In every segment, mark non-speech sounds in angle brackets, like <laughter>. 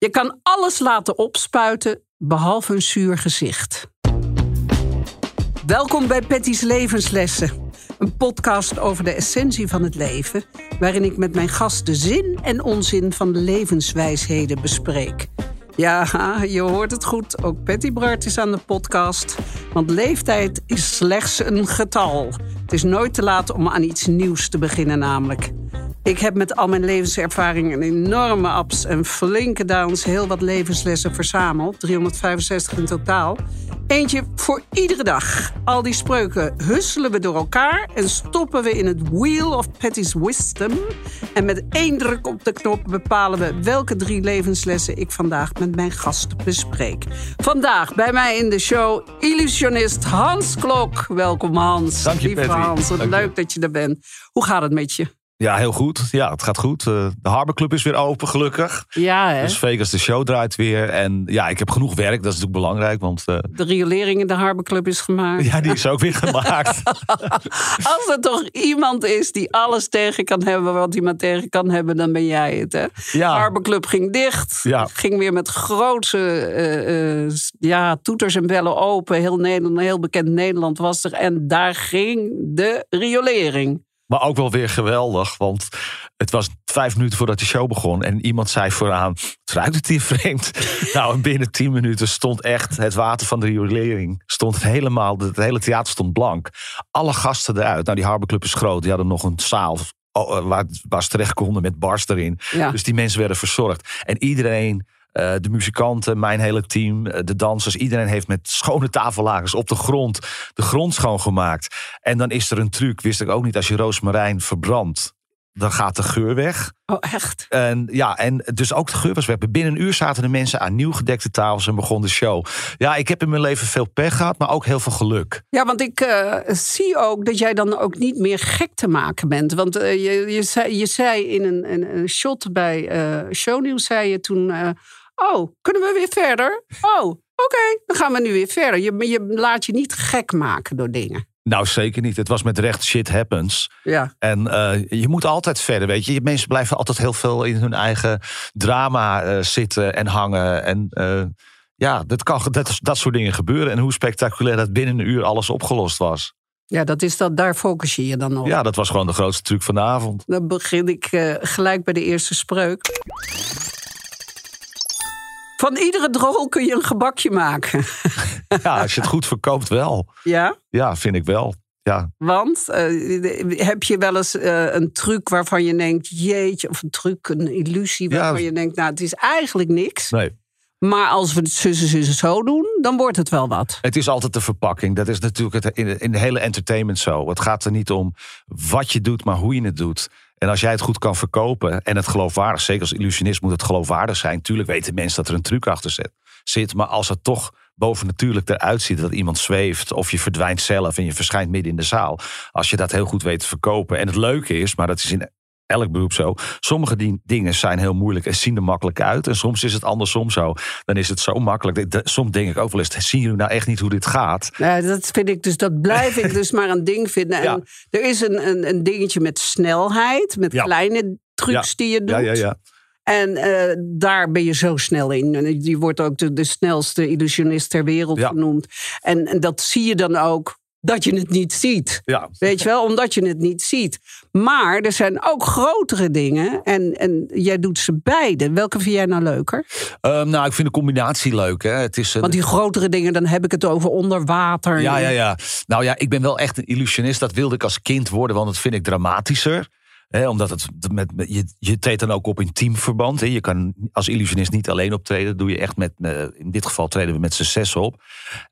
Je kan alles laten opspuiten, behalve een zuur gezicht. Welkom bij Patty's Levenslessen. Een podcast over de essentie van het leven, waarin ik met mijn gast de zin en onzin van de levenswijsheden bespreek. Ja, <laughs> je hoort het goed. Ook Patty Bart is aan de podcast. Want leeftijd is slechts een getal. Het is nooit te laat om aan iets nieuws te beginnen, namelijk. Ik heb met al mijn levenservaring een enorme ups en flinke downs heel wat levenslessen verzameld. 365 in totaal. Eentje voor iedere dag. Al die spreuken husselen we door elkaar en stoppen we in het Wheel of Patty's Wisdom. En met één druk op de knop bepalen we welke drie levenslessen ik vandaag met mijn gasten bespreek. Vandaag bij mij in de show illusionist Hans Klok. Welkom Hans. Dank je, Lieve Patty. Hans, wat Dank je. leuk dat je er bent. Hoe gaat het met je? Ja, heel goed. Ja, het gaat goed. Eh, De Harbor Club is weer open, gelukkig. Ja, hè? Dus Vegas, de show draait weer. En ja, ik heb genoeg werk. Dat is natuurlijk belangrijk. Want eh, De riolering in de Harbor Club is gemaakt. ja, die is ook weer gemaakt. <laughs> Als er toch iemand is die alles tegen kan hebben wat iemand tegen kan hebben, dan ben jij het. Hè? Ja. Harbor Club ging dicht. Ja. Ging weer met grootse eh, eh, ja, toeters en bellen open. Heel, Nederland, heel bekend Nederland was er. En daar ging de riolering. Maar ook wel weer geweldig. Want het was vijf minuten voordat de show begon. En iemand zei vooraan, het ruikt het hier vreemd. <laughs> nou, en binnen tien minuten stond echt het water van de riolering. Stond helemaal, het hele theater stond blank. Alle gasten eruit. Nou, die Harbor Club is groot. Die hadden nog een zaal oh, eh, waar, waar ze terecht konden met bars erin. Ja. Dus die mensen werden verzorgd. En iedereen, eh, de muzikanten, mijn hele team, eh, de dansers, iedereen heeft met schone tafellagers op de grond de grond schoongemaakt. En dan is er een truc, wist ik ook niet, als je roosmarijn verbrandt. Dan gaat de geur weg. Oh, echt? En ja, en dus ook de geur was weg. Binnen een uur zaten de mensen aan nieuw gedekte tafels en begon de show. Ja, ik heb in mijn leven veel pech gehad, maar ook heel veel geluk. Ja, want ik eh, zie ook dat jij dan ook niet meer gek te maken bent. Want je, je, zei, je zei in een, een, een shot bij Shownieuws, zei je toen... oh, kunnen we weer verder? Oh, oké, dan gaan we nu weer verder. Je, je laat je niet gek maken door dingen. Nou, zeker niet. Het was met recht shit happens. Ja, En eh, je moet altijd verder, weet je. Mensen blijven altijd heel veel in hun eigen drama eh, zitten en hangen. En eh, ja, dat, kan, dat, dat soort dingen gebeuren. En hoe spectaculair dat binnen een uur alles opgelost was. ja dat is dat, daar focus je je dan op. Ja, dat was gewoon de grootste truc van de avond. Dan begin ik gelijk bij de eerste spreuk. Van iedere drol kun je een gebakje maken. <laughs> Ja, als je het goed verkoopt wel. ja? Ja, vind ik wel. Ja, Want eh, heb je wel eens eh, een truc waarvan je denkt, jeetje, of een truc, een illusie Ja. waarvan je denkt, nou, het is eigenlijk niks. nee. Maar als we het zussen, zussen zo doen, dan wordt het wel wat. Het is altijd de verpakking. Dat is natuurlijk het, in de hele entertainment zo. Het gaat er niet om wat je doet, maar hoe je het doet. En als jij het goed kan verkopen en het geloofwaardig, zeker als illusionist moet het geloofwaardig zijn. Tuurlijk weten mensen dat er een truc achter zit. maar als het toch bovennatuurlijk eruit ziet dat iemand zweeft of je verdwijnt zelf en je verschijnt midden in de zaal. Als je dat heel goed weet te verkopen. En het leuke is, maar dat is in elk beroep zo. Sommige dingen zijn heel moeilijk en zien er makkelijk uit. En soms is het andersom zo. Dan is het zo makkelijk. De- Soms denk ik ook wel eens, zien jullie nou echt niet hoe dit gaat? Nou, dat vind ik dus, dat blijf ik <laughs> dus maar een ding vinden. En Ja. er is een, een, een dingetje met snelheid, met Ja. kleine trucs die je doet. Ja, ja, ja. En eh, daar ben je zo snel in. Die wordt ook de, de snelste illusionist ter wereld Ja. genoemd. En, en dat zie je dan ook dat je het niet ziet. ja. Weet je wel, omdat je het niet ziet. Maar er zijn ook grotere dingen. En, en jij doet ze beide. Welke vind jij nou leuker? Ehm, nou, ik vind de combinatie leuk. Hè. Het is een, Want die grotere dingen, dan heb ik het over onder water. Ja, ja, ja. Nou ja, ik ben wel echt een illusionist. Dat wilde ik als kind worden, want dat vind ik dramatischer. Omdat het met, met- je, je treedt dan ook op in teamverband. Hè. Je kan als illusionist niet alleen optreden. Dat doe je echt met, eh, in dit geval treden we met z'n zes op.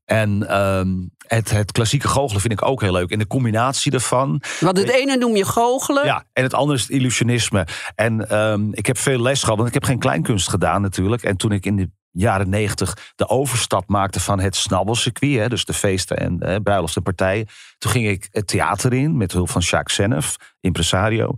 En ehm, het, het klassieke goochelen vind ik ook heel leuk. En de combinatie daarvan. Want het ene noem je goochelen. Ja, en het andere is het illusionisme. En ehm, ik heb veel les gehad, want ik heb geen kleinkunst gedaan natuurlijk. En toen ik in de jaren negentig de overstap maakte van het snabbelcircuit, hè, dus de feesten en eh, bruiloften en partijen. Toen ging ik het theater in met hulp van Jacques Senef, impresario.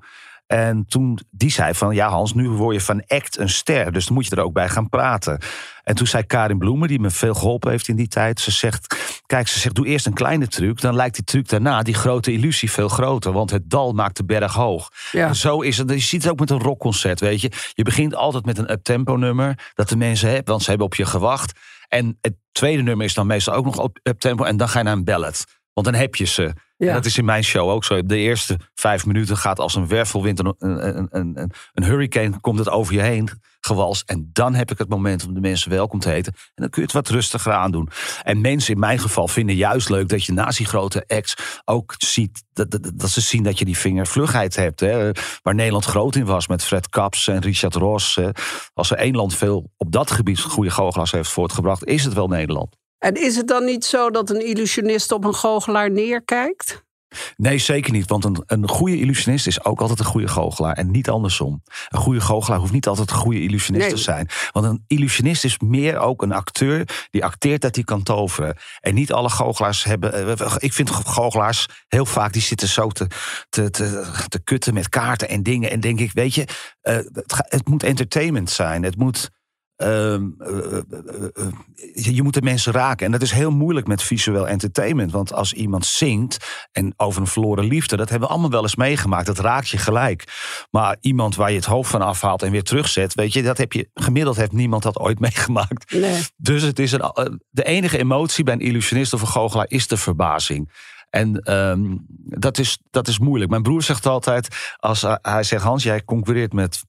En toen die zei van ja Hans, nu word je van act een ster. Dus dan moet je er ook bij gaan praten. En toen zei Karin Bloemen, die me veel geholpen heeft in die tijd. Ze zegt, kijk, ze zegt doe eerst een kleine truc. Dan lijkt die truc daarna, die grote illusie, veel groter. Want het dal maakt de berg hoog. Ja. En zo is het. Je ziet het ook met een rockconcert, weet je. Je begint altijd met een uptempo nummer. Dat de mensen hebben, want ze hebben op je gewacht. En het tweede nummer is dan meestal ook nog op uptempo. En dan ga je naar een ballad. Want dan heb je ze. Ja. En dat is in mijn show ook zo. De eerste vijf minuten gaat als een wervelwind, een, een, een, een, een hurricane, komt het over je heen gewals. En dan heb ik het moment om de mensen welkom te heten. En dan kun je het wat rustiger aandoen. En mensen in mijn geval vinden juist leuk dat je naast die grote ex ook ziet dat, dat, dat ze zien dat je die vingervlugheid hebt. Hè. Waar Nederland groot in was met Fred Kaps en Richard Ross. hè. Als er één land veel op dat gebied goede goochelaars heeft voortgebracht, is het wel Nederland. En is het dan niet zo dat een illusionist op een goochelaar neerkijkt? Nee, zeker niet. Want een, een goede illusionist is ook altijd een goede goochelaar. En niet andersom. Een goede goochelaar hoeft niet altijd een goede illusionist Nee. te zijn. Want een illusionist is meer ook een acteur die acteert dat hij kan toveren. En niet alle goochelaars hebben. eh, Ik vind goochelaars heel vaak die zitten zo te, te, te, te kutten met kaarten en dingen. En denk ik, weet je, eh, het moet entertainment zijn. Het moet. Ehm, eh, eh, eh, je moet de mensen raken. En dat is heel moeilijk met visueel entertainment. Want als iemand zingt en over een verloren liefde, dat hebben we allemaal wel eens meegemaakt. Dat raakt je gelijk. Maar iemand waar je het hoofd van afhaalt en weer terugzet, weet je, dat heb je gemiddeld heeft niemand dat ooit <laughs> meegemaakt. Nee. Dus het is een, de enige emotie bij een illusionist of een goochelaar is de verbazing. En ehm, dat, is, dat is moeilijk. Mijn broer zegt altijd, als hij zegt Hans, jij concurreert met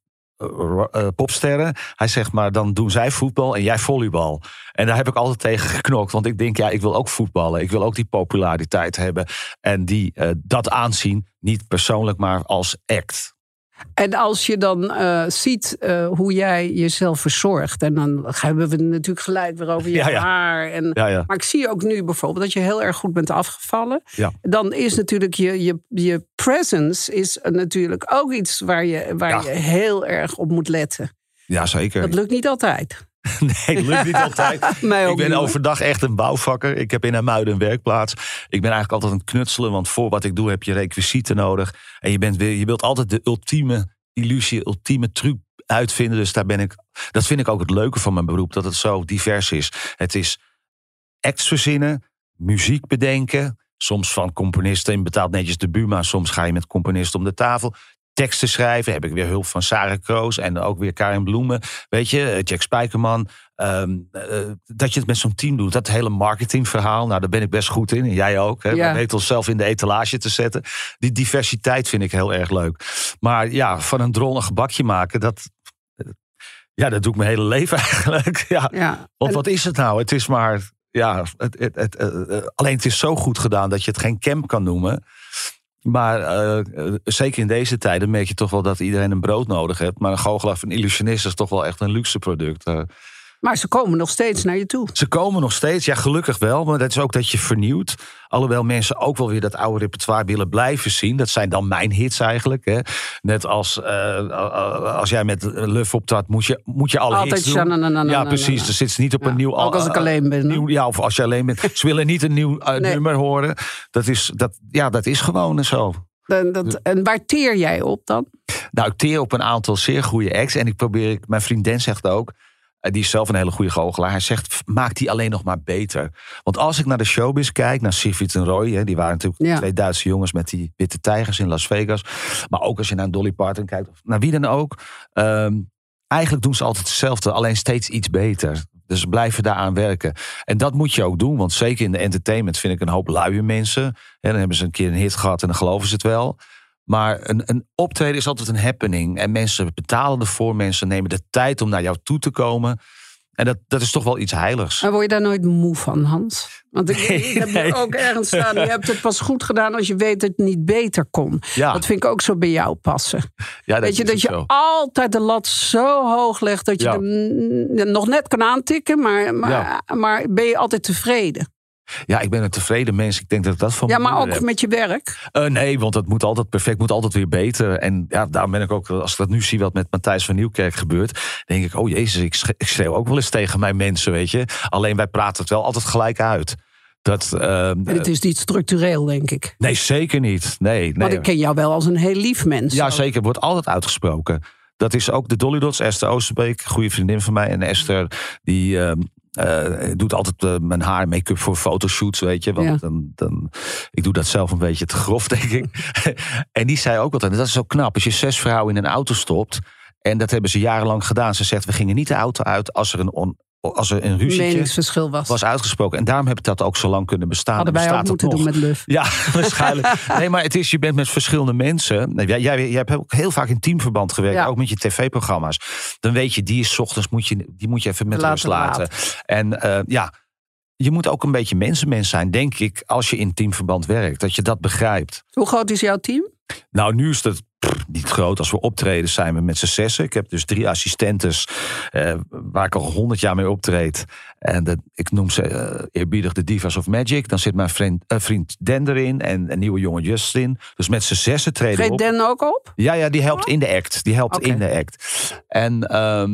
eh, popsterren. Hij zegt maar, dan doen zij voetbal en jij volleybal. En daar heb ik altijd tegen geknokt. Want ik denk, ja, ik wil ook voetballen. Ik wil ook die populariteit hebben. En die, eh, dat aanzien, niet persoonlijk, maar als act. En als je dan eh, ziet eh, hoe jij jezelf verzorgt, en dan hebben we natuurlijk gelijk weer over je Ja, ja. haar. En, Ja. Maar ik zie ook nu bijvoorbeeld dat je heel erg goed bent afgevallen. Dan is natuurlijk je, je, je presence is natuurlijk ook iets waar je, waar je heel erg op moet letten. Ja, zeker. Dat lukt niet altijd. <laughs> Nee, lukt niet altijd. <laughs> Ik ben niet, overdag echt een bouwvakker. Ik heb in Amuiden een werkplaats. Ik ben eigenlijk altijd aan het knutselen. Want voor wat ik doe heb je requisieten nodig. En je, bent weer, je wilt altijd de ultieme illusie, ultieme truc uitvinden. Dus daar ben ik. Dat vind ik ook het leuke van mijn beroep. Dat het zo divers is. Het is acts verzinnen, muziek bedenken. Soms van componisten. Je betaalt netjes de Buma. Soms ga je met componisten om de tafel. Teksten schrijven. Heb ik weer hulp van Sarah Kroos. En ook weer Karin Bloemen. Weet je, Jack Spijkerman. Ehm, eh, dat je het met zo'n team doet. Dat hele marketingverhaal. Nou, daar ben ik best goed in. En jij ook. Hè? Ja. We weten onszelf in de etalage te zetten. Die diversiteit vind ik heel erg leuk. Maar ja, van een drol een gebakje maken. Dat, ja, dat doe ik mijn hele leven <laughs> eigenlijk. Ja. Ja. Want wat is het nou? Het is maar. Ja, het, het, het, eh, eh, alleen het is zo goed gedaan dat je het geen camp kan noemen. Maar eh, eh, zeker in deze tijden merk je toch wel dat iedereen een brood nodig heeft. Maar een goochelaar een illusionist is toch wel echt een luxe product. Eh, Maar ze komen nog steeds naar je toe. ze komen nog steeds, ja gelukkig wel. Maar dat is ook dat je vernieuwt. Alhoewel mensen ook wel weer dat oude repertoire willen blijven zien. Dat zijn dan mijn hits eigenlijk. Hè. Net als eh, als jij met Luf optrad, moet je, moet je alle Altijd hits doen. Ja, precies. Er zit ze niet op Ja, een nieuw... ook als ik alleen ben, Nieuw, ja, of als je alleen bent. Ze willen niet een nieuw eh, Nee. nummer horen. Dat is, dat, ja, dat is gewoon zo. En, dat, en waar teer jij op dan? Nou, ik teer op een aantal zeer goede acts. En ik probeer, mijn vriendin zegt ook, eh, die is zelf een hele goede goochelaar. Hij zegt, "F- maak die alleen nog maar beter. Want als ik naar de showbiz kijk, naar Sigrid en Roy, hè, die waren natuurlijk Ja. twee Duitse jongens met die witte tijgers in Las Vegas. Maar ook als je naar Dolly Parton kijkt, of naar wie dan ook. ehm, eigenlijk doen ze altijd hetzelfde, alleen steeds iets beter. Dus blijven daaraan werken. En dat moet je ook doen, want zeker in de entertainment vind ik een hoop luie mensen. En dan hebben ze een keer een hit gehad en dan geloven ze het wel. Maar een, een optreden is altijd een happening. En mensen betalen ervoor. Mensen nemen de tijd om naar jou toe te komen. En dat, dat is toch wel iets heiligs. Maar word je daar nooit moe van, Hans? Want ik, Nee, heb nee. ook ergens staan. Je hebt het pas goed gedaan als je weet dat het niet beter kon. Ja, Dat vind ik ook zo bij jou passen. ja dat weet je, dat je zo. altijd de lat zo hoog legt dat je Ja. hem nog net kan aantikken, maar, maar, maar ben je altijd tevreden? Ja, ik ben een tevreden mens. Ik denk dat ik dat van Ja, maar ook heb. met je werk. Eh, nee, want het moet altijd perfect, moet altijd weer beter. En ja, daarom ben ik ook, als ik dat nu zie wat met Matthijs van Nieuwkerk gebeurt, denk ik, oh jezus, ik ik schreeuw ook wel eens tegen mijn mensen, weet je. Alleen wij praten het wel altijd gelijk uit. Dat, uh, en het is niet structureel, denk ik. Nee, zeker niet. Nee, nee. Want ik ken jou wel als een heel lief mens. Ja, zeker. Wordt altijd uitgesproken. Dat is ook de Dolly Dots, Esther Oosterbeek, goede vriendin van mij. En Esther, die uh, uh, doet altijd uh, mijn haar make-up voor fotoshoots, weet je. Want Ja. dan, dan, ik doe dat zelf een beetje te grof, <laughs> denk ik. en die zei ook altijd, dat is zo knap, als je zes vrouwen in een auto stopt. En dat hebben ze jarenlang gedaan. Ze zegt, we gingen niet de auto uit als er een, on, als er een ruzietje meningsverschil was. was uitgesproken. En daarom heb ik dat ook zo lang kunnen bestaan. Hadden En wij ook moeten nog. doen met Luf. Ja, <laughs> waarschijnlijk. Nee, maar het is, je bent met verschillende mensen. Nee, Jij, jij, jij hebt ook heel vaak in teamverband gewerkt, Ja. ook met je tv-programma's. Dan weet je, die is 's ochtends, moet je, die moet je even met rust laten. En eh, ja, je moet ook een beetje mensenmens zijn, denk ik, als je in teamverband werkt. Dat je dat begrijpt. Hoe groot is jouw team? Nou, nu is het niet groot. Als we optreden zijn we met z'n zessen. Ik heb dus drie assistentes eh, waar ik al honderd jaar mee optreed. En dat, ik noem ze eh, eerbiedig de Divas of Magic. Dan zit mijn vriend, eh, vriend Den erin en een nieuwe jongen Justin. Dus met z'n zessen treden we op. Den ook op? Ja, ja, die helpt in de act. Die helpt in de act. En, ehm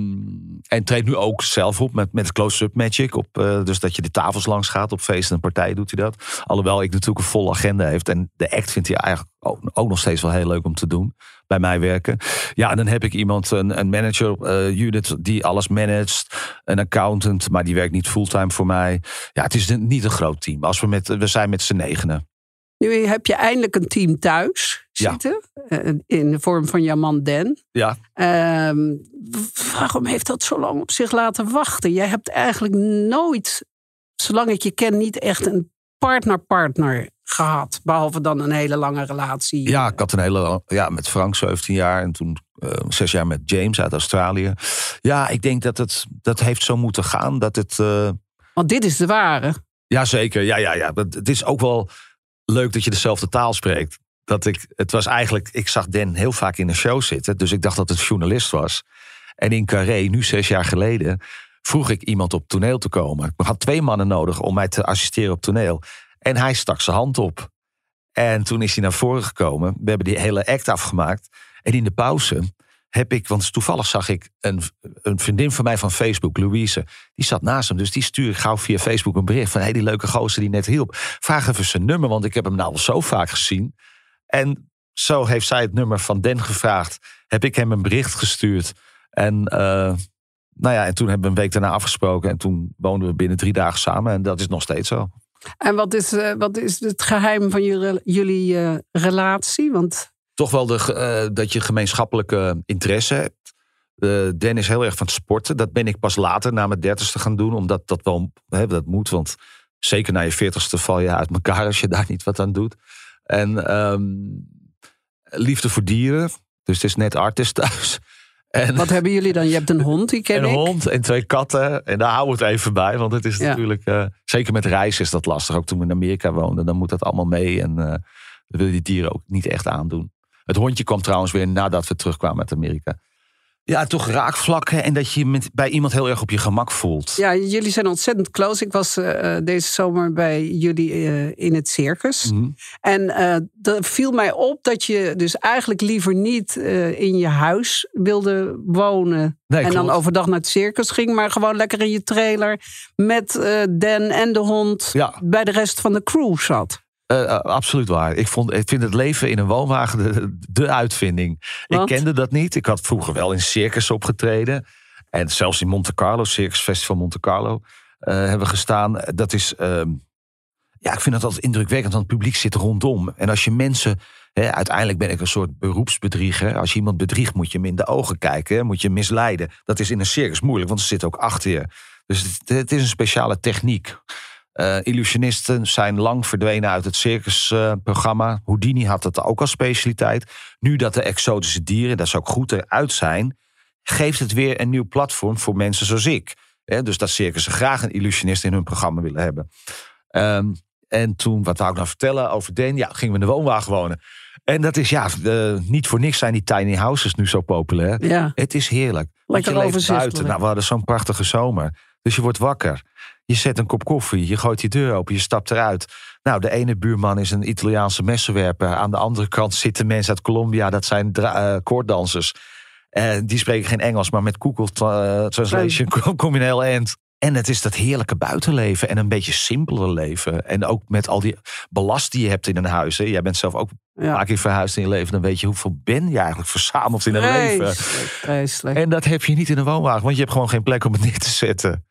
en treedt nu ook zelf op met, met close-up magic. Op, dus dat je de tafels langs gaat. Op feesten en partijen doet hij dat. Alhoewel ik natuurlijk een volle agenda heeft. En de act vindt hij eigenlijk ook nog steeds wel heel leuk om te doen. Bij mij werken. Ja, en dan heb ik iemand, een, een manager, Judith, die alles managt. Een accountant, maar die werkt niet fulltime voor mij. Ja, het is niet een groot team. Als we, met, we zijn met z'n negenen. Nu heb je eindelijk een team thuis zitten. eh, In de vorm van jouw man Den. Ja, Ehm, waarom heeft dat zo lang op zich laten wachten? Jij hebt eigenlijk nooit, zolang ik je ken, niet echt een partner-partner gehad. Behalve dan een hele lange relatie. Ja, ik had een hele. Ja, met Frank 17 jaar en toen eh, zes jaar met James uit Australië. Ja, ik denk dat het dat heeft zo moeten gaan. Dat het. eh, Want dit is de ware. ja, zeker. Ja, ja, ja. Het het is ook wel leuk dat je dezelfde taal spreekt. Dat ik, het was eigenlijk, ik zag Den heel vaak in een show zitten. Dus ik dacht dat het journalist was. En in Carré, nu zes jaar geleden, vroeg ik iemand op toneel te komen. Ik had twee mannen nodig om mij te assisteren op toneel. En hij stak zijn hand op. En toen is hij naar voren gekomen. We hebben die hele act afgemaakt. En in de pauze heb ik, want toevallig zag ik een, een vriendin van mij van Facebook, Louise. Die zat naast hem. Dus die stuur ik gauw via Facebook een bericht van... hé, die leuke gozer die net hielp. Vraag even zijn nummer, want ik heb hem nou al zo vaak gezien. En zo heeft zij het nummer van Den gevraagd. Heb ik hem een bericht gestuurd. En, eh, nou ja, en toen hebben we een week daarna afgesproken. En toen woonden we binnen drie dagen samen. En dat is nog steeds zo. En wat is, eh, wat is het geheim van jullie, jullie eh, relatie? Want toch wel de, eh, dat je gemeenschappelijke interesse hebt. Den is heel erg van sporten. Dat ben ik pas later, na mijn dertigste, gaan doen. Omdat dat wel, hè, dat moet. Want zeker na je veertigste val je uit elkaar als je daar niet wat aan doet. En ehm, liefde voor dieren. Dus het is net artist thuis. En, wat hebben jullie dan? Je hebt een hond, die ken een ik. hond en twee katten. En daar houden we het even bij. Want het is Ja. natuurlijk... eh, zeker met reizen is dat lastig. Ook toen we in Amerika woonden. Dan moet dat allemaal mee. En dat wil je die dieren ook niet echt aandoen. Het hondje kwam trouwens weer nadat we terugkwamen uit Amerika. Ja, toch raakvlakken. En dat je met, bij iemand heel erg op je gemak voelt. Ja, jullie zijn ontzettend close. Ik was eh, deze zomer bij jullie eh, in het circus. Mhm. En eh er viel mij op dat je dus eigenlijk liever niet eh, in je huis wilde wonen. Nee, en dan overdag naar het circus ging, maar gewoon lekker in je trailer met eh Den en de hond Ja. bij de rest van de crew zat. Eh, eh, absoluut waar. Ik, vond, ik vind het leven in een woonwagen de, de uitvinding. Want? Ik kende dat niet. Ik had vroeger wel in circus opgetreden. En zelfs in Monte Carlo, Circus Festival Monte Carlo, eh, hebben we gestaan. Dat is, ehm, ja, ik vind dat altijd indrukwekkend, want het publiek zit rondom. En als je mensen, hè, uiteindelijk ben ik een soort beroepsbedrieger. Als je iemand bedriegt, moet je hem in de ogen kijken, hè, moet je hem misleiden. Dat is in een circus moeilijk, want ze zitten ook achter je. Dus het, het is een speciale techniek. Eh, illusionisten zijn lang verdwenen uit het circusprogramma. Houdini had het ook als specialiteit. Nu dat de exotische dieren, dat ze ook goed eruit zijn, geeft het weer een nieuw platform voor mensen zoals ik. Dus dat circussen graag een illusionist in hun programma willen hebben. Ehm, en toen, wat wou ik nou vertellen over Den? Ja, gingen we in de woonwagen wonen. En dat is ja, eh, niet voor niks zijn die tiny houses nu zo populair. Ja, Het is heerlijk. Lekker je leeft overzichtelijk. buiten. Nou, we hadden zo'n prachtige zomer. Dus je wordt wakker. Je zet een kop koffie. Je gooit die deur open. Je stapt eruit. Nou, de ene buurman is een Italiaanse messenwerper. Aan de andere kant zitten mensen uit Colombia. Dat zijn eh, koorddansers. En die spreken geen Engels. Maar met Google eh, Translation kom- <laughs> kom je een heel eind. En het is dat heerlijke buitenleven en een beetje simpeler leven. En ook met al die belast die je hebt in een huis. Hè. Jij bent zelf ook Ja. paar keer verhuisd in je leven. Dan weet je hoeveel ben je eigenlijk verzameld in een leven. Vreselijk. En dat heb je niet in een woonwagen. Want je hebt gewoon geen plek om het neer te zetten.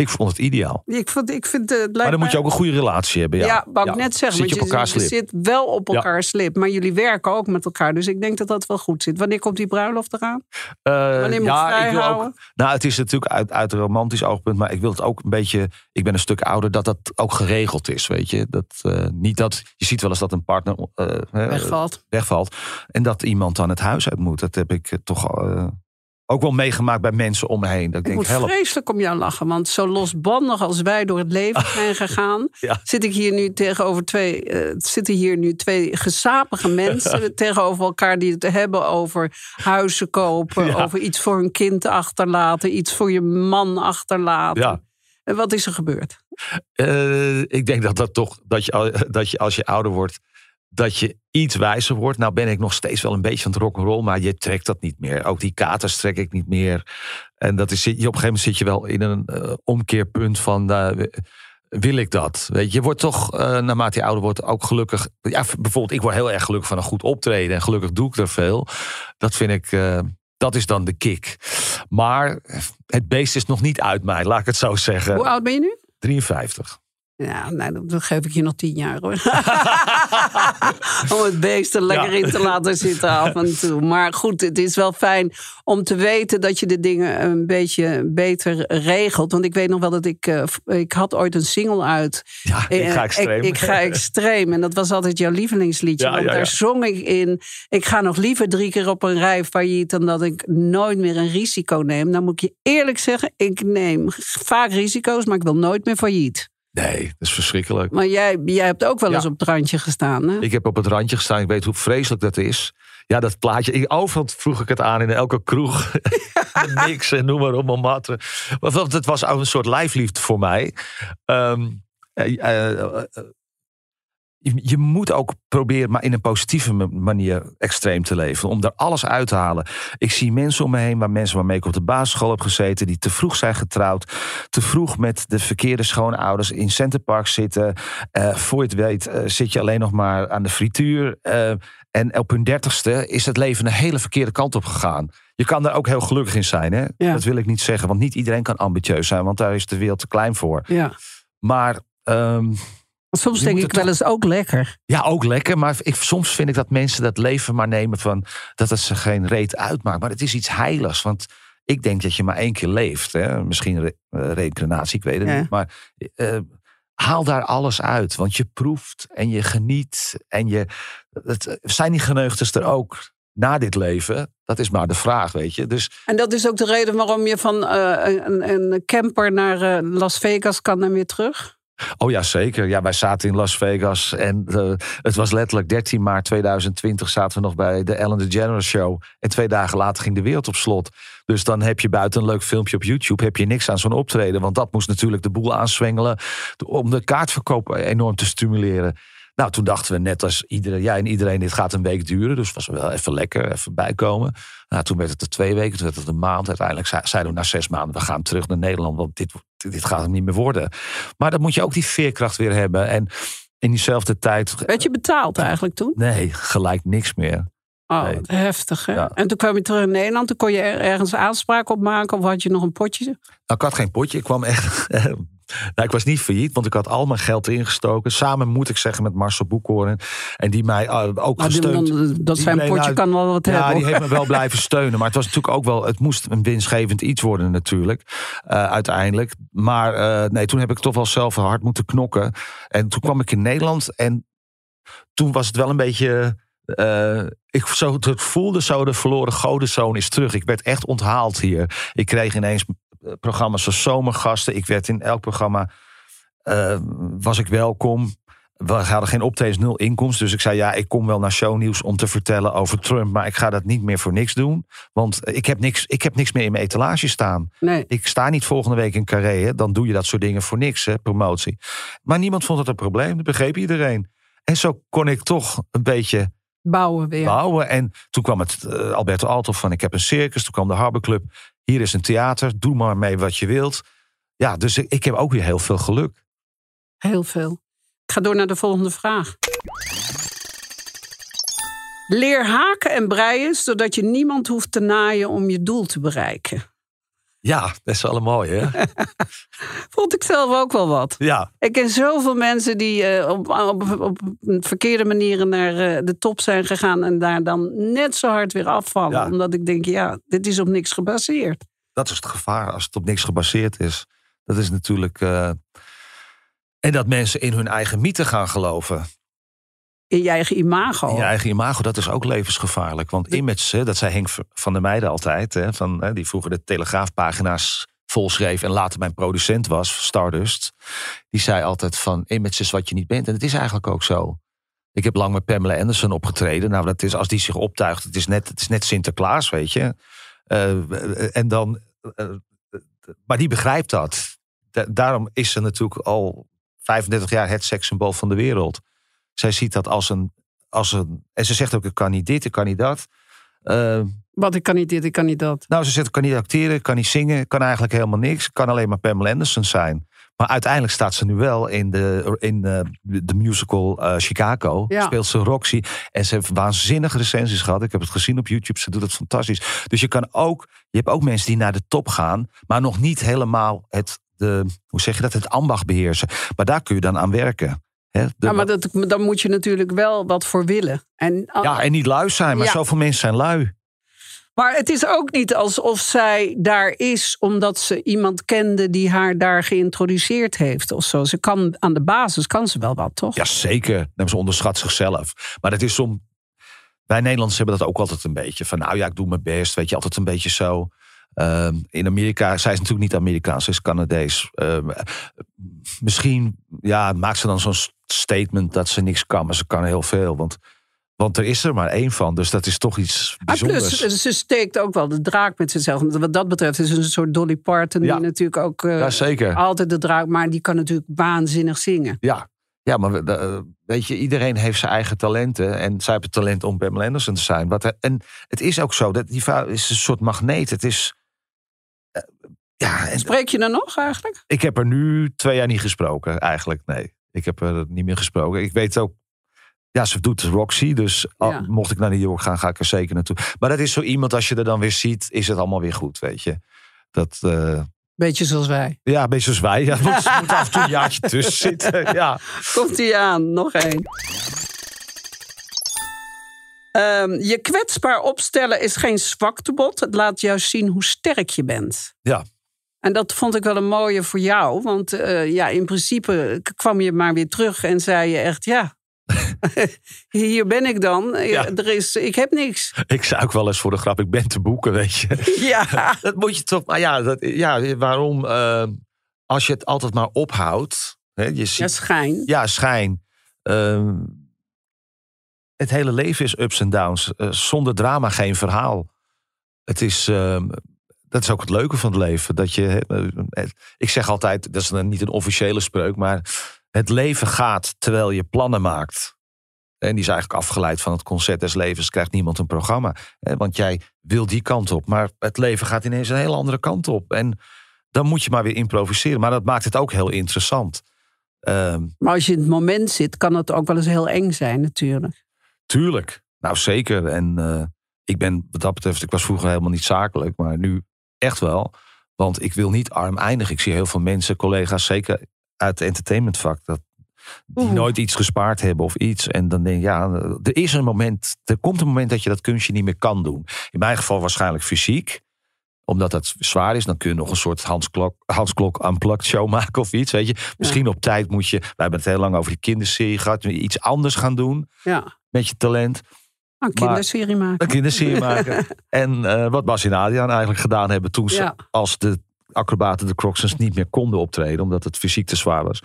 Ik vond het ideaal. Ik, vond, ik vind, het lijkt Maar dan moet je ook een goede relatie hebben. Ja, Ja, wou ik net zeggen. Zit je op elkaar je slip. zit wel op Ja. elkaar slip. Maar jullie werken ook met elkaar. Dus ik denk dat dat wel goed zit. Wanneer komt die bruiloft eraan? Eh, Wanneer moet ja, ik wil vrijhouden? ook, nou, het is natuurlijk uit, uit een romantisch oogpunt, maar ik wil het ook een beetje. Ik ben een stuk ouder, dat dat ook geregeld is, weet je. Dat, eh, niet dat je ziet wel eens dat een partner eh, Wegvalt. wegvalt en dat iemand dan het huis uit moet. Dat heb ik toch eh, ook wel meegemaakt bij mensen om me heen. Dat ik Ik denk, moet help. vreselijk om jou lachen. Want zo losbandig als wij door het leven <laughs> zijn gegaan... Ja. zit ik hier nu tegenover twee... eh, zitten hier nu twee gezapige <laughs> mensen tegenover elkaar... die het hebben over huizen kopen... Ja. over iets voor hun kind achterlaten... iets voor je man achterlaten. Ja. En wat is er gebeurd? Eh, ik denk dat dat toch, dat je, dat je als je ouder wordt, dat je iets wijzer wordt. Nou ben ik nog steeds wel een beetje van het rock'n'roll, maar je trekt dat niet meer. Ook die katers trek ik niet meer. En dat is, je, op een gegeven moment zit je wel in een eh, omkeerpunt van, eh, wil ik dat? Weet je, je wordt toch, eh, naarmate je ouder wordt, ook gelukkig. Ja, bijvoorbeeld, ik word heel erg gelukkig van een goed optreden. En gelukkig doe ik er veel. Dat vind ik, dat is dan de kick. Maar het beest is nog niet uit mij, laat ik het zo zeggen. Hoe oud ben je nu? 53. Ja, nou, dan- geef ik je nog tien jaar hoor. <laughs> om het beest er lekker Ja. in te laten zitten af en toe. Maar goed, het is wel fijn om te weten dat je de dingen een beetje beter regelt. Want ik weet nog wel dat ik... eh, ik had ooit een single uit. Ja, ik Eh, ga extreem. Ik, ik ga extreem. En dat was altijd jouw lievelingsliedje. Ja, want ja, daar zong ik in. Ik ga nog liever drie keer op een rij failliet. dan dat ik nooit meer een risico neem. Dan moet ik je eerlijk zeggen. Ik neem vaak risico's, maar ik wil nooit meer failliet. Nee, dat is verschrikkelijk. Maar jij, jij hebt ook wel Ja. eens op het randje gestaan. Hè? Ik heb op het randje gestaan. Ik weet hoe vreselijk dat is. Ja, dat plaatje. Ik, overal vroeg ik het aan in elke kroeg. <laughs> <laughs> Niks en noem maar op, Montmartre. Want het was een soort lijfliefde voor mij. Eh, je, moet ook proberen, maar in een positieve ma- manier extreem te leven. Om daar alles uit te halen. Ik zie mensen om me heen, waar mensen waarmee ik op de basisschool heb gezeten, die te vroeg zijn getrouwd. Te vroeg met de verkeerde schoonouders in Centerpark zitten. Eh, voor je het weet eh, zit je alleen nog maar aan de frituur. Eh, en op hun dertigste is het leven een hele verkeerde kant op gegaan. Je kan daar ook heel gelukkig in zijn. Hè? Ja. Dat wil ik niet zeggen. Want niet iedereen kan ambitieus zijn. Want daar is de wereld te klein voor. Ja. Maar ehm, Soms Je denk ik wel eens ook lekker. ja, ook lekker. Maar ik, soms vind ik dat mensen dat leven maar nemen van dat het ze geen reet uitmaakt. Maar het is iets heiligs. Want ik denk dat je maar één keer leeft. Hè? Misschien re eh, reïncarnatie, ik weet het Ja. niet. Maar eh, haal daar alles uit. Want je proeft en je geniet. En je, het, zijn die geneugtes er ook na dit leven? Dat is maar de vraag, weet je. Dus En dat is ook de reden waarom je van eh, een, een camper naar eh, Las Vegas kan en weer terug. Oh ja, zeker. Ja, wij zaten in Las Vegas en eh, het was letterlijk 13 maart 2020 zaten we nog bij de Ellen DeGeneres Show. En twee dagen later ging de wereld op slot. Dus dan heb je buiten een leuk filmpje op YouTube, heb je niks aan zo'n optreden. Want dat moest natuurlijk de boel aanswengelen om de kaartverkoop enorm te stimuleren. Nou, toen dachten we net als iedereen, jij en iedereen, dit gaat een week duren. Dus was wel even lekker, even bijkomen. Nou, toen werd het er twee weken, toen werd het een maand. Uiteindelijk zei- zeiden we na zes maanden, we gaan terug naar Nederland. Want dit, dit gaat het niet meer worden. Maar dan moet je ook die veerkracht weer hebben. En in diezelfde tijd, Werd je betaald eigenlijk toen? nee, gelijk niks meer. Oh, Nee. heftig hè? Ja. En toen kwam je terug in Nederland. Toen kon je er- ergens aanspraak op maken. Of had je nog een potje? Nou, ik had geen potje. Ik kwam echt. <laughs> nou, ik was niet failliet, want ik had al mijn geld ingestoken. Samen moet ik zeggen met Marcel Boekhoorn. En die mij uh, ook die- gesteund. dat Die zijn potje nou, kan wel wat Ja, hebben. die hoor. heeft me wel blijven <laughs> steunen. Maar het was natuurlijk ook wel. Het moest een winstgevend iets worden, natuurlijk. eh, uiteindelijk. Maar eh, nee, toen heb ik toch wel zelf hard moeten knokken. En toen kwam ik in Nederland. En toen was het wel een beetje. Eh, ik zo, het voelde zo, de verloren godenzoon is terug. Ik werd echt onthaald hier. Ik kreeg ineens eh, programma's als zomergasten. Ik werd in elk programma, eh, was ik welkom. We hadden geen optredens, nul inkomsten. Dus ik zei, ja, ik kom wel naar shownieuws om te vertellen over Trump. Maar ik ga dat niet meer voor niks doen. Want ik heb niks, ik heb niks meer in mijn etalage staan. Nee. Ik sta niet volgende week in Carré. Hè. Dan doe je dat soort dingen voor niks, hè, promotie. Maar niemand vond het een probleem. Dat begreep iedereen. En zo kon ik toch een beetje Bouwen weer. bouwen. En toen kwam het eh, Alberto Alto van ik heb een circus. Toen kwam de Harbor Club. Hier is een theater. Doe maar mee wat je wilt. Ja, dus ik, ik heb ook weer heel veel geluk. Heel veel. Ik ga door naar de volgende vraag. Leer haken en breien zodat je niemand hoeft te naaien om je doel te bereiken. Ja, dat is wel een mooie, hè? <laughs> Vond ik zelf ook wel wat. ja, Ik ken zoveel mensen die eh, op, op, op verkeerde manieren naar eh, de top zijn gegaan en daar dan net zo hard weer afvallen. Ja. Omdat ik denk, ja, dit is op niks gebaseerd. dat is het gevaar als het op niks gebaseerd is. Dat is natuurlijk. eh, En dat mensen in hun eigen mythe gaan geloven. In je eigen imago. In je eigen imago, dat is ook levensgevaarlijk. Want image, hè, dat zei Henk van der Meijden altijd. Hè, van, hè, die vroeger de telegraafpagina's volschreef en later mijn producent was, Stardust. Die zei altijd van image is wat je niet bent. En het is eigenlijk ook zo. Ik heb lang met Pamela Anderson opgetreden. Nou, dat is als die zich optuigt, het is net, het is net Sinterklaas, weet je. Eh, en dan, eh, maar die begrijpt dat. Da- daarom is ze natuurlijk al 35 jaar het sekssymbool van de wereld. Zij ziet dat als een, als een. En ze zegt ook: ik kan niet dit, ik kan niet dat. Eh, Wat, ik kan niet dit, ik kan niet dat. nou, ze zegt: ik kan niet acteren, ik kan niet zingen, ik kan eigenlijk helemaal niks. Ik kan alleen maar Pamela Anderson zijn. Maar uiteindelijk staat ze nu wel in de, in eh, de musical eh, Chicago. Ja. Speelt ze Roxy. En ze heeft waanzinnige recensies gehad. Ik heb het gezien op YouTube. Ze doet het fantastisch. Dus je kan ook, je hebt ook mensen die naar de top gaan, maar nog niet helemaal het, de, hoe zeg je dat, het ambacht beheersen. Maar daar kun je dan aan werken. De- Ja, maar dat, dan moet je natuurlijk wel wat voor willen. En, ja, en niet lui zijn, maar Ja. zoveel mensen zijn lui. Maar het is ook niet alsof zij daar is omdat ze iemand kende die haar daar geïntroduceerd heeft of zo. Ze kan aan de basis kan ze wel wat, toch? Jazeker, Nou, ze onderschat zichzelf. Maar dat is om. Wij Nederlanders hebben dat ook altijd een beetje. Van nou ja, ik doe mijn best. Weet je, altijd een beetje zo. Ehm, in Amerika, zij is natuurlijk niet Amerikaans, ze is Canadees. Ehm, misschien ja, maakt ze dan zo'n statement dat ze niks kan, maar ze kan heel veel. Want, want er is er maar één van, dus dat is toch iets Maar bijzonders. plus, ze steekt ook wel de draak met zichzelf. Wat dat betreft is het een soort Dolly Parton Ja. die natuurlijk ook eh, ja, zeker. altijd de draak, maar die kan natuurlijk waanzinnig zingen. Ja, ja maar eh, weet je, iedereen heeft zijn eigen talenten. En zij hebben het talent om Pamela Anderson te zijn. Wat, en het is ook zo, dat die vrouw is een soort magneet. Het is... eh, ja, en Spreek je er nog eigenlijk? ik heb er nu twee jaar niet gesproken, eigenlijk. Nee, ik heb er niet meer gesproken. Ik weet ook... Ja, ze doet Roxy, dus Ja. mocht ik naar New York gaan, ga ik er zeker naartoe. Maar dat is zo iemand, als je er dan weer ziet, is het allemaal weer goed, weet je. Dat, eh, Beetje zoals wij. ja, een beetje zoals wij. Ja, moet, moet af en toe een jaartje tussen <laughs> zitten. Ja. Komt ie aan, nog één. Ehm, je kwetsbaar opstellen is geen zwaktebod. Het laat juist zien hoe sterk je bent. Ja. En dat vond ik wel een mooie voor jou. Want eh, ja, in principe kwam je maar weer terug en zei je echt... ja, <laughs> hier ben ik dan. Ja. Er is, ik heb niks. Ik zei ook wel eens voor de grap, ik ben te boeken, weet je. <laughs> Ja, <laughs> Dat moet je toch, maar ja, dat, ja waarom, eh, als je het altijd maar ophoudt, hè, je ja schijn. ja, schijn. ehm, het hele leven is ups en downs. Eh, zonder drama geen verhaal. Het is, ehm, dat is ook het leuke van het leven. Dat je, eh, het- ik zeg altijd, dat is niet een officiële spreuk, maar het leven gaat terwijl je plannen maakt. En die is eigenlijk afgeleid van het concept des levens. Krijgt niemand een programma. Want jij wil die kant op. Maar het leven gaat ineens een hele andere kant op. En dan moet je maar weer improviseren. Maar dat maakt het ook heel interessant. Ehm, Maar als je in het moment zit, kan het ook wel eens heel eng zijn natuurlijk. tuurlijk. Nou, zeker. En eh, ik ben wat dat betreft, ik was vroeger helemaal niet zakelijk. Maar nu echt wel. Want ik wil niet arm eindigen. Ik zie heel veel mensen, collega's, zeker uit het entertainmentvak. Dat die Oeh. nooit iets gespaard hebben of iets. En dan denk je, ja, er is een moment, er komt een moment dat je dat kunstje niet meer kan doen. In mijn geval waarschijnlijk fysiek. Omdat dat zwaar is, dan kun je nog een soort Hans Klok, Hans Klok unplugged show <laughs> maken of iets. Weet je. Misschien op tijd moet je, wij hebben het heel lang over die kinderserie gehad, iets anders gaan doen Ja, met je talent. Een kinderserie maken. Een kinderserie <laughs> maken. en eh, wat Bas en Adriaan eigenlijk gedaan hebben toen ze als de acrobaten de Crocsons niet meer konden optreden. Omdat het fysiek te zwaar was.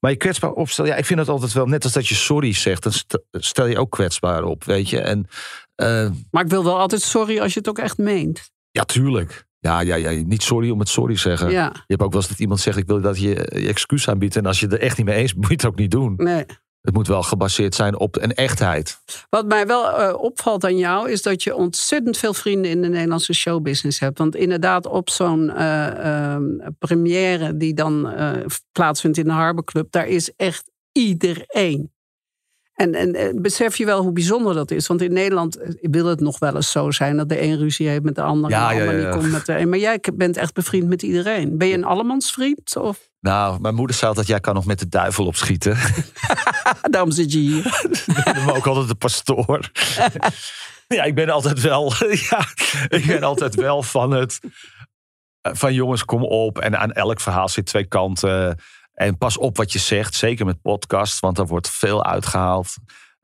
Maar je kwetsbaar opstellen. Ja, ik vind het altijd wel. Net als dat je sorry zegt. Dan st- stel je ook kwetsbaar op. Weet je. En eh, Maar ik wil wel altijd sorry als je het ook echt meent. ja, tuurlijk. Ja, ja, ja, niet sorry om het sorry zeggen. Ja, Je hebt ook wel eens dat iemand zegt: Ik wil dat je je excuus aanbiedt. En als je het er echt niet mee eens bent, moet je het ook niet doen. nee. Het moet wel gebaseerd zijn op een echtheid. Wat mij wel uh, opvalt aan jou is dat je ontzettend veel vrienden in de Nederlandse showbusiness hebt. Want inderdaad, op zo'n uh, première die dan plaatsvindt in de Harbor Club, daar is echt iedereen. En, en, besef je wel hoe bijzonder dat is? Want in Nederland wil het nog wel eens zo zijn dat de een ruzie heeft met de ander. Ja, en de ander ja, ja. komt met de een. Maar jij bent echt bevriend met iedereen. Ben je een allemansvriend? Of? Nou, mijn moeder zei altijd, jij kan nog met de duivel opschieten. <laughs> Daarom zit je hier. ben ook altijd de pastoor. <laughs> ja, ik ben altijd wel, <laughs> ja, ik ben altijd wel van het, van jongens, kom op. En aan elk verhaal zit twee kanten. En pas op wat je zegt, zeker met podcast, want er wordt veel uitgehaald.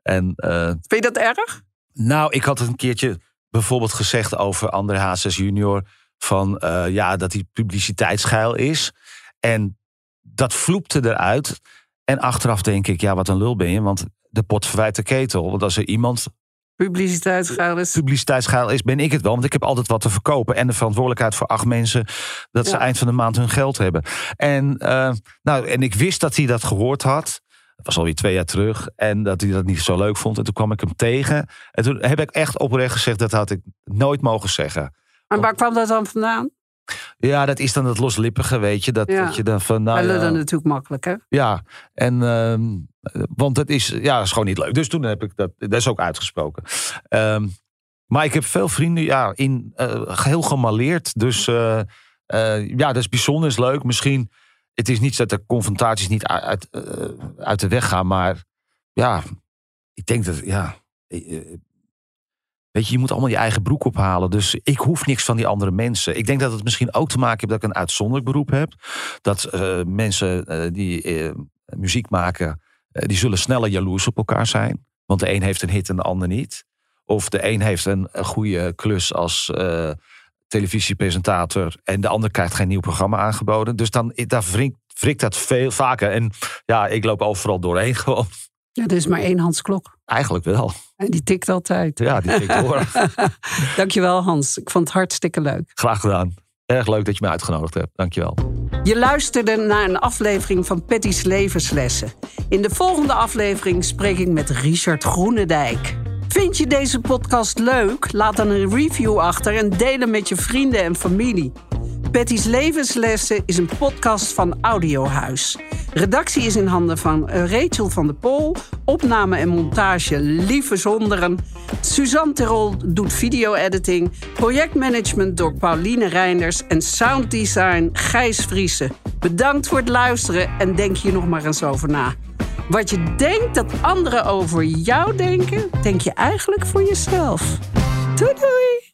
En, uh, Vind je dat erg? Nou, ik had het een keertje bijvoorbeeld gezegd over André H6 junior. Van uh, ja, dat hij publiciteitsgeil is. En dat vloepte eruit. En achteraf denk ik, ja, wat een lul ben je. Want de pot verwijt de ketel. Want als er iemand publiciteitsgeil is. Publiciteitsgeil is, ben ik het wel. Want ik heb altijd wat te verkopen. En de verantwoordelijkheid voor acht mensen. dat ze eind van de maand hun geld hebben. En, uh, nou, en ik wist dat hij dat gehoord had. Dat was alweer twee jaar terug. En dat hij dat niet zo leuk vond. En toen kwam ik hem tegen. En toen heb ik echt oprecht gezegd: dat had ik nooit mogen zeggen. En waar kwam dat dan vandaan? Ja, dat is dan het loslippige, weet je. Dat, dat je dan van. Nou, ja, natuurlijk makkelijk, hè? Ja, en. Uh, want het is, ja, is gewoon niet leuk. Dus toen heb ik dat. Dat is ook uitgesproken. Um, maar ik heb veel vrienden, ja, in, uh, heel gemaleerd. Dus uh, uh, ja, dat is bijzonder, is leuk. Misschien, het is niet dat de confrontaties niet uit, uit de weg gaan. Maar ja, ik denk dat, ja Weet je, je moet allemaal je eigen broek ophalen. Dus ik hoef niks van die andere mensen. Ik denk dat het misschien ook te maken heeft dat ik een uitzonderlijk beroep heb. Dat uh, mensen uh, die uh, muziek maken, die zullen sneller jaloers op elkaar zijn. Want de een heeft een hit en de ander niet. Of de een heeft een, goede klus als televisiepresentator. En de ander krijgt geen nieuw programma aangeboden. Dus dan daar wringt, dat veel vaker. En ja, ik loop overal doorheen gewoon. Ja, er is maar één Hans Klok. Eigenlijk wel. En die tikt altijd. Ja, die tikt door. <laughs> Dankjewel Hans. Ik vond het hartstikke leuk. Graag gedaan. Erg leuk dat je me uitgenodigd hebt. Dankjewel. Je luisterde naar een aflevering van Patty's Levenslessen. In de volgende aflevering spreek ik met Richard Groenendijk. Vind je deze podcast leuk? Laat dan een review achter en deel hem met je vrienden en familie. Patty's Levenslessen is een podcast van Audiohuis. Redactie is in handen van Rachel van der Pol. Opname en montage Lieve Zonderen. Suzanne Terol doet video-editing. Projectmanagement door Pauline Reinders. En sounddesign Gijs Vriessen. Bedankt voor het luisteren en denk hier nog maar eens over na. Wat je denkt dat anderen over jou denken, denk je eigenlijk voor jezelf. Doei doei!